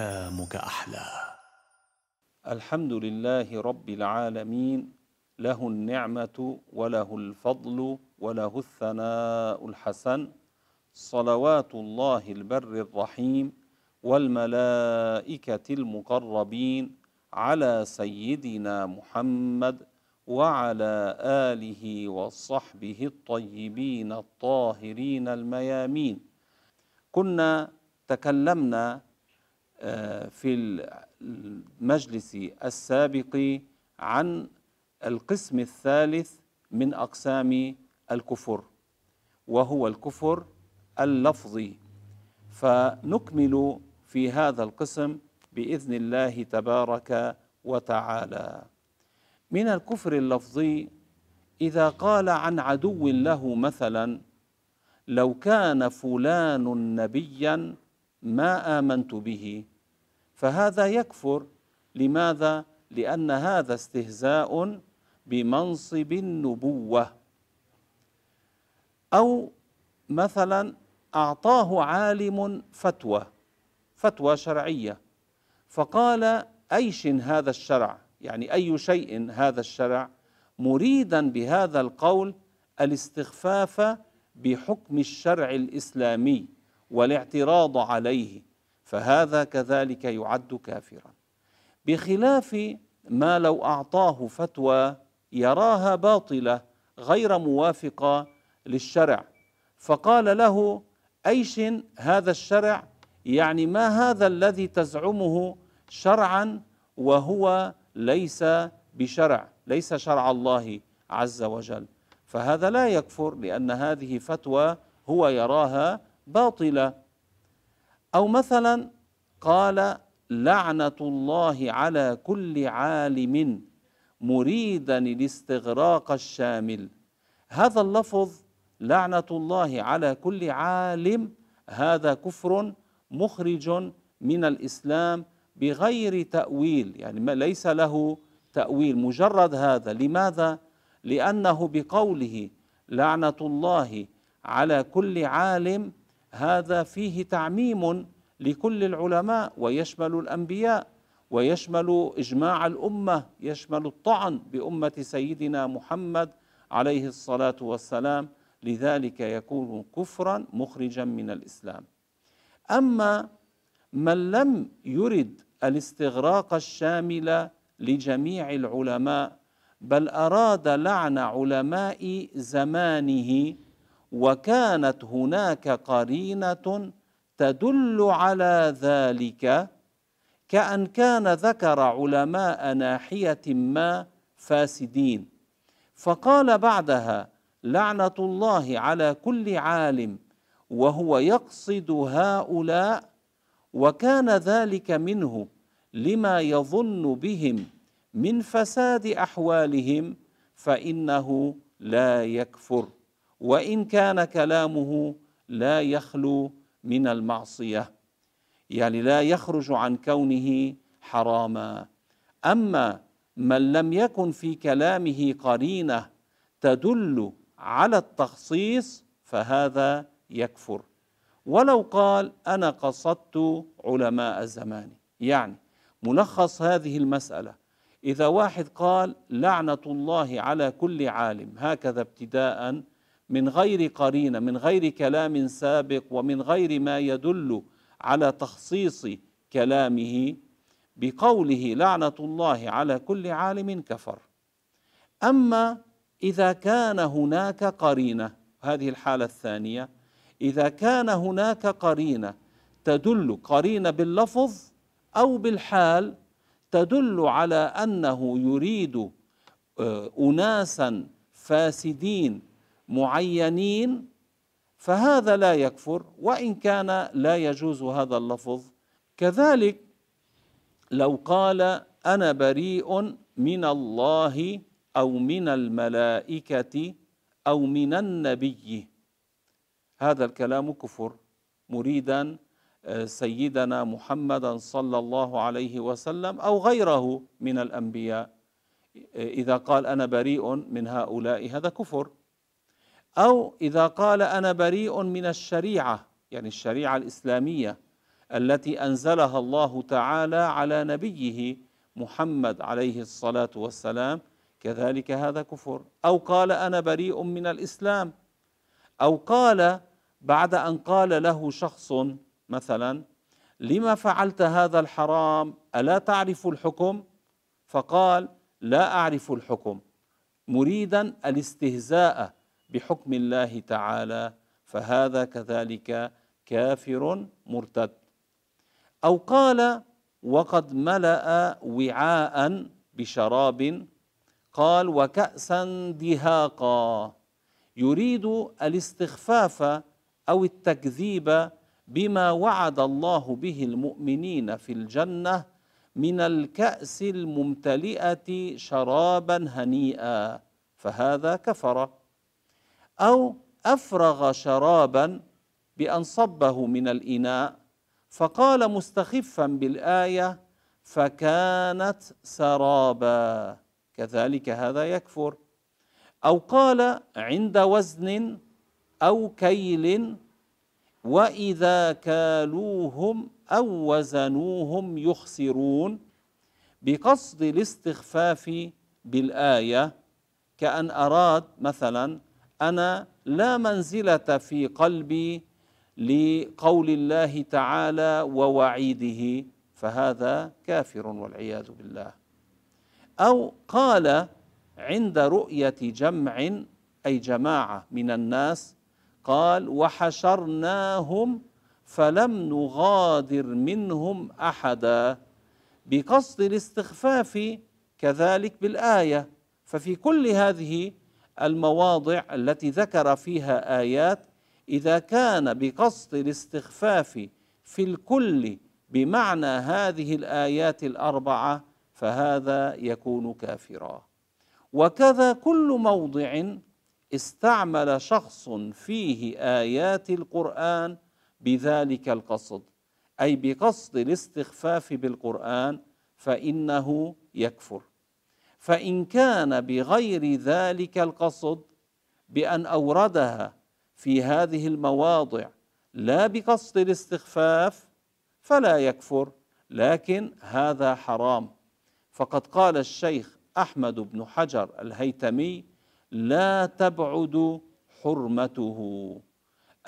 أيامك أحلى. الحمد لله رب العالمين له النعمة وله الفضل وله الثناء الحسن صلوات الله البر الرحيم والملائكة المقربين على سيدنا محمد وعلى آله وصحبه الطيبين الطاهرين الميامين. كنا تكلمنا في المجلس السابق عن القسم الثالث من أقسام الكفر وهو الكفر اللفظي. فنكمل في هذا القسم بإذن الله تبارك وتعالى. من الكفر اللفظي إذا قال عن عدو له مثلا لو كان فلان نبيا ما آمنت به. فهذا يكفر. لماذا؟ لأن هذا استهزاء بمنصب النبوة. أو مثلا أعطاه عالم فتوى فتوى شرعية. فقال أيش هذا الشرع؟ يعني أي شيء هذا الشرع؟ مريدا بهذا القول الاستخفاف بحكم الشرع الإسلامي. والاعتراض عليه فهذا كذلك يعد كافرا. بخلاف ما لو أعطاه فتوى يراها باطلة غير موافقة للشرع فقال له أيش هذا الشرع؟ يعني ما هذا الذي تزعمه شرعا وهو ليس بشرع ليس شرع الله عز وجل. فهذا لا يكفر لأن هذه فتوى هو يراها باطلة. أو مثلا قال لعنة الله على كل عالم مريدا الاستغراق الشامل. هذا اللفظ لعنة الله على كل عالم هذا كفر مخرج من الإسلام بغير تأويل. يعني ليس له تأويل مجرد هذا. لماذا؟ لأنه بقوله لعنة الله على كل عالم هذا فيه تعميم لكل العلماء ويشمل الأنبياء ويشمل إجماع الأمة يشمل الطعن بأمة سيدنا محمد عليه الصلاة والسلام. لذلك يكون كفرا مخرجا من الإسلام. أما من لم يرد الاستغراق الشامل لجميع العلماء بل أراد لعن علماء زمانه وكانت هناك قرينة تدل على ذلك كأن كان ذكر علماء ناحية ما فاسدين. فقال بعدها لعنة الله على كل عالم وهو يقصد هؤلاء وكان ذلك منه لما يظن بهم من فساد أحوالهم فإنه لا يكفر. وإن كان كلامه لا يخلو من المعصية يعني لا يخرج عن كونه حراما. أما من لم يكن في كلامه قرينة تدل على التخصيص فهذا يكفر. ولو قال أنا قصدت علماء زماني يعني ملخص هذه المسألة. إذا واحد قال لعنة الله على كل عالم هكذا ابتداء من غير قرينة من غير كلام سابق ومن غير ما يدل على تخصيص كلامه بقوله لعنة الله على كل عالم كفر. أما إذا كان هناك قرينة هذه الحالة الثانية إذا كان هناك قرينة تدل قرينة باللفظ أو بالحال تدل على أنه يريد آه، اناسا فاسدين معينين فهذا لا يكفر وإن كان لا يجوز هذا اللفظ. كذلك لو قال أنا بريء من الله أو من الملائكة أو من النبي. هذا الكلام كفر. مريدا آه، سيدنا محمدا صلى الله عليه وسلم أو غيره من الأنبياء. إذا قال أنا بريء من هؤلاء هذا كفر. أو إذا قال أنا بريء من الشريعة يعني الشريعة الإسلامية التي أنزلها الله تعالى على نبيه محمد عليه الصلاة والسلام كذلك هذا كفر. أو قال أنا بريء من الإسلام. أو قال بعد أن قال له شخص مثلا لما فعلت هذا الحرام؟ ألا تعرف الحكم؟ فقال لا أعرف الحكم. مريدا الاستهزاء بحكم الله تعالى فهذا كذلك كافر مرتد. أو قال وقد ملأ وعاء بشراب قال وكاسا دهاقا يريد الاستخفاف أو التكذيب بما وعد الله به المؤمنين في الجنة من الكأس الممتلئة شرابا هنيئا فهذا كفر. أو أفرغ شرابا بأن صبه من الإناء فقال مستخفا بالآية فكانت سرابا كذلك هذا يكفر. أو قال عند وزن أو كيل وإذا كالوهم أو وزنوهم يخسرون بقصد الاستخفاف بالآية كأن أراد مثلا أنا لا منزلة في قلبي لقول الله تعالى ووعيده فهذا كافر والعياذ بالله. أو قال عند رؤية جمع أي جماعة من الناس قال وحشرناهم فلم نغادر منهم أحدا بقصد الاستخفاف كذلك بالآية. ففي كل هذه المواضع التي ذكر فيها آيات إذا كان بقصد الاستخفاف في الكل بمعنى هذه الآيات الأربعة فهذا يكون كافرا. وكذا كل موضع استعمل شخص فيه آيات القرآن بذلك القصد أي بقصد الاستخفاف بالقرآن فإنه يكفر. فإن كان بغير ذلك القصد بأن أوردها في هذه المواضع لا بقصد الاستخفاف فلا يكفر لكن هذا حرام. فقد قال الشيخ أحمد بن حجر الهيتمي لا تبعد حرمته.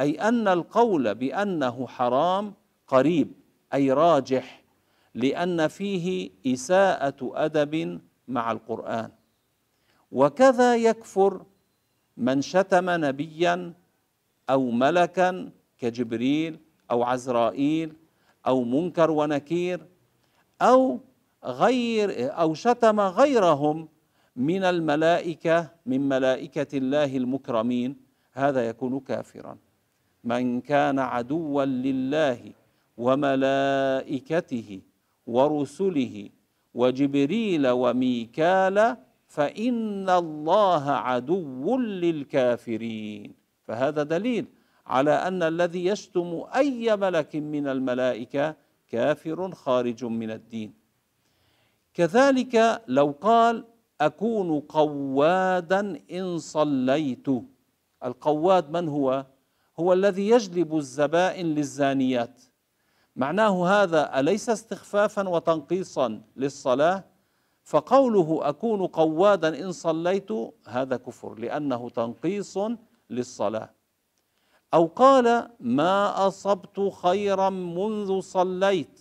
أي أن القول بأنه حرام قريب أي راجح لأن فيه إساءة أدب مع القرآن. وكذا يكفر من شتم نبيا أو ملكا كجبريل أو عزرائيل أو منكر ونكير أو غير أو شتم غيرهم من الملائكة من ملائكة الله المكرمين هذا يكون كافرا. من كان عدوا لله وملائكته ورسله وجبريل وميكال فإن الله عدو للكافرين. فهذا دليل على أن الذي يشتم أي ملك من الملائكة كافر خارج من الدين. كذلك لو قال أكون قوادا إن صليت. القواد من هو؟ هو الذي يجلب الزبائن للزانيات. معناه هذا أليس استخفافا وتنقيصا للصلاة؟ فقوله أكون قوادا إن صليت هذا كفر لأنه تنقيص للصلاة. أو قال ما أصبت خيرا منذ صليت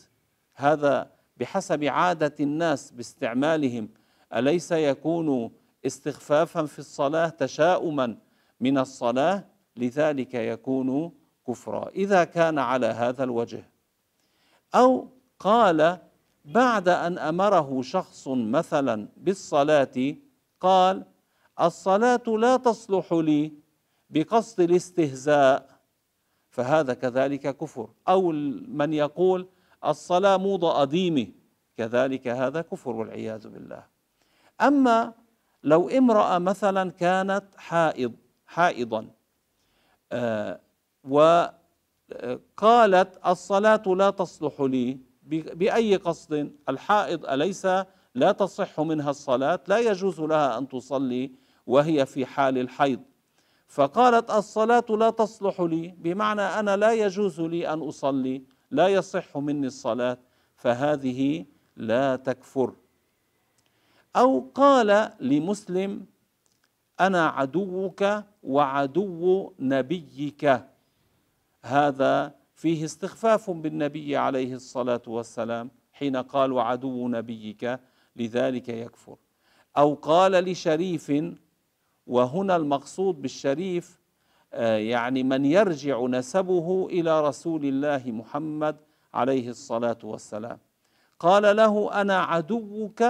هذا بحسب عادة الناس باستعمالهم. أليس يكون استخفافا في الصلاة تشاؤما من الصلاة؟ لذلك يكون كفرا. إذا كان على هذا الوجه أو قال بعد أن أمره شخص مثلا بالصلاة قال الصلاة لا تصلح لي بقصد الاستهزاء فهذا كذلك كفر. أو من يقول الصلاة موضة قديمه كذلك هذا كفر والعياذ بالله. أما لو امرأة مثلا كانت حائض حائضا آه وقالت الصلاة لا تصلح لي. بأي قصد؟ الحائض أليس لا تصح منها الصلاة؟ لا يجوز لها أن تصلي وهي في حال الحيض. فقالت الصلاة لا تصلح لي بمعنى أنا لا يجوز لي أن أصلي لا يصح مني الصلاة فهذه لا تكفر. أو قال لمسلم أنا عدوك وعدو نبيك. هذا فيه استخفاف بالنبي عليه الصلاة والسلام حين قال وعدو نبيك لذلك يكفر. أو قال لشريف وهنا المقصود بالشريف آه، يعني من يرجع نسبه إلى رسول الله محمد عليه الصلاة والسلام. قال له أنا عدوك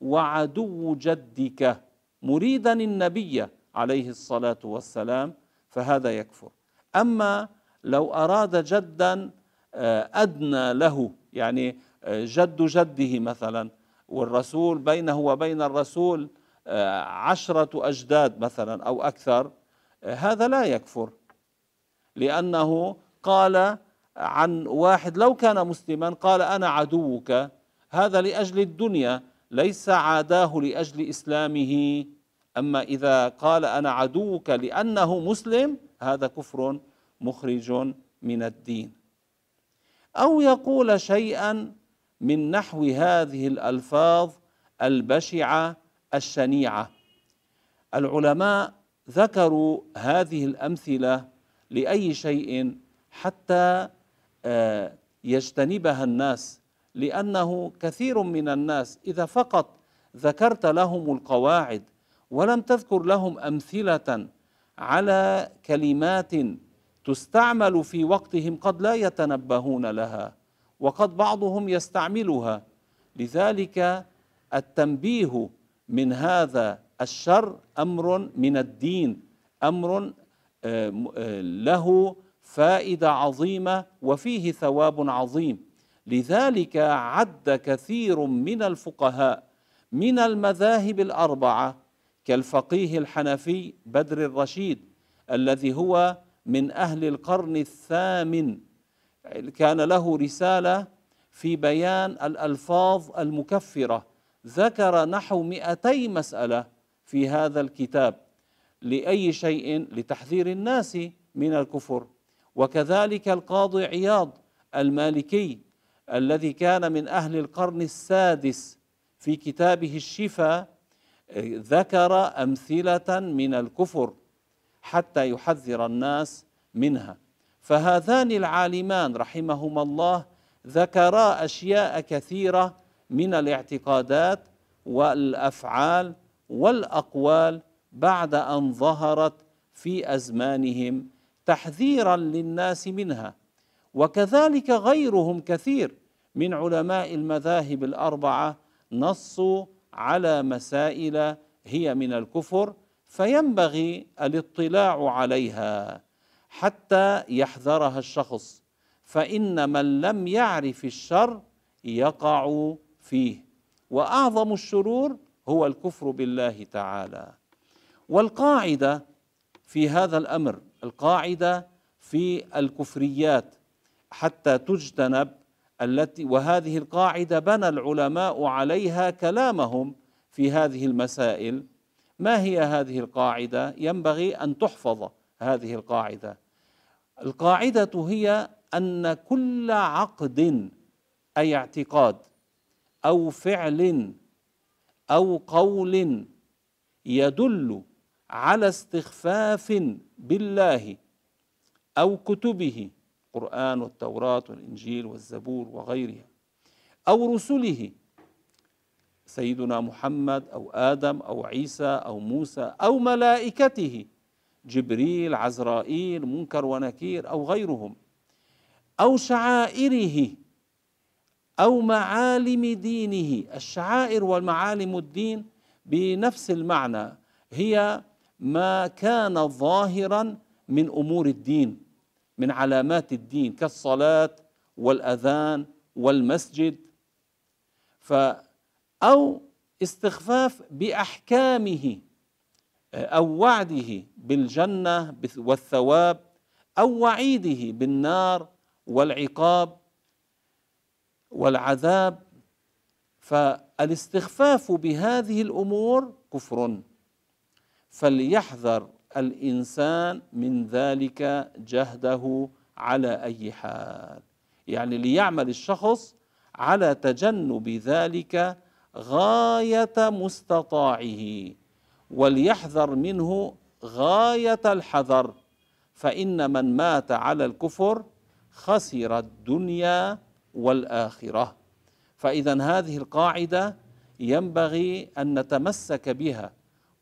وعدو جدك مريدا النبي عليه الصلاة والسلام فهذا يكفر. أما لو أراد جدا آه، أدنى له يعني آه، جد جده مثلا والرسول بينه وبين الرسول آه، عشرة أجداد مثلا أو أكثر هذا لا يكفر. لأنه قال عن واحد لو كان مسلما قال أنا عدوك هذا لأجل الدنيا ليس عاداه لأجل إسلامه. أما إذا قال أنا عدوك لأنه مسلم هذا كفر مخرج من الدين. أو يقول شيئا من نحو هذه الألفاظ البشعة الشنيعة. العلماء ذكروا هذه الأمثلة لأي شيء حتى آه، يجتنبها الناس لأنه كثير من الناس إذا فقط ذكرت لهم القواعد ولم تذكر لهم أمثلة على كلمات تستعمل في وقتهم قد لا يتنبهون لها وقد بعضهم يستعملها. لذلك التنبيه من هذا الشر أمر من الدين أمر آه، آه، له فائدة عظيمة وفيه ثواب عظيم. لذلك عد كثير من الفقهاء من المذاهب الأربعة كالفقيه الحنفي بدر الرشيد الذي هو من أهل القرن الثامن. كان له رسالة في بيان الألفاظ المكفرة. ذكر نحو مئتي مسألة في هذا الكتاب لأي شيء لتحذير الناس من الكفر. وكذلك القاضي عياض المالكي الذي كان من أهل القرن السادس في كتابه الشفاء ذكر أمثلة من الكفر. حتى يحذر الناس منها. فهذان العالمان رحمهما الله ذكرا أشياء كثيرة من الاعتقادات والأفعال والأقوال بعد أن ظهرت في أزمانهم تحذيرا للناس منها. وكذلك غيرهم كثير من علماء المذاهب الأربعة نصوا على مسائل هي من الكفر فينبغي الاطلاع عليها حتى يحذرها الشخص فإن من لم يعرف الشر يقع فيه. وأعظم الشرور هو الكفر بالله تعالى. والقاعدة في هذا الأمر القاعدة في الكفريات حتى تجتنب التي وهذه القاعدة بنى العلماء عليها كلامهم في هذه المسائل. ما هي هذه القاعدة؟ ينبغي أن تحفظ هذه القاعدة القاعدة هي أن كل عقد أي اعتقاد أو فعل أو قول يدل على استخفاف بالله أو كتبه القرآن والتوراة والإنجيل والزبور وغيرها أو رسله سيدنا محمد أو آدم أو عيسى أو موسى أو ملائكته جبريل عزرائيل منكر ونكير أو غيرهم أو شعائره أو معالم دينه. الشعائر والمعالم الدين بنفس المعنى هي ما كان ظاهرا من أمور الدين من علامات الدين كالصلاة والأذان والمسجد. ف أو استخفاف بأحكامه أو وعده بالجنة والثواب أو وعيده بالنار والعقاب والعذاب. فالاستخفاف بهذه الأمور كفر. فليحذر الإنسان من ذلك جهده على أي حال. يعني ليعمل الشخص على تجنب ذلك غاية مستطاعه وليحذر منه غاية الحذر. فإن من مات على الكفر خسر الدنيا والآخرة. فإذا هذه القاعدة ينبغي أن نتمسك بها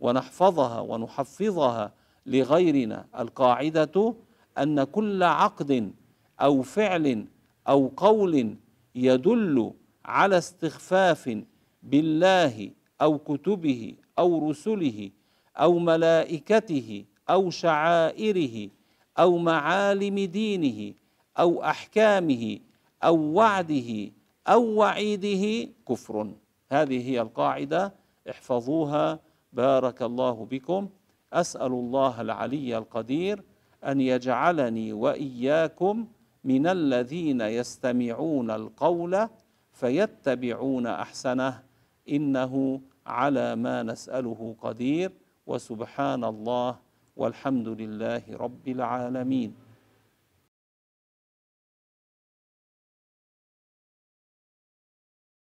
ونحفظها ونحفظها لغيرنا. القاعدة أن كل عقد أو فعل أو قول يدل على استخفاف بالله أو كتبه أو رسله أو ملائكته أو شعائره أو معالم دينه أو أحكامه أو وعده أو وعيده كفر. هذه هي القاعدة احفظوها. بارك الله بكم. أسأل الله العلي القدير أن يجعلني وإياكم من الذين يستمعون القول فيتبعون أحسنه. إنه على ما نسأله قدير وسبحان الله والحمد لله رب العالمين.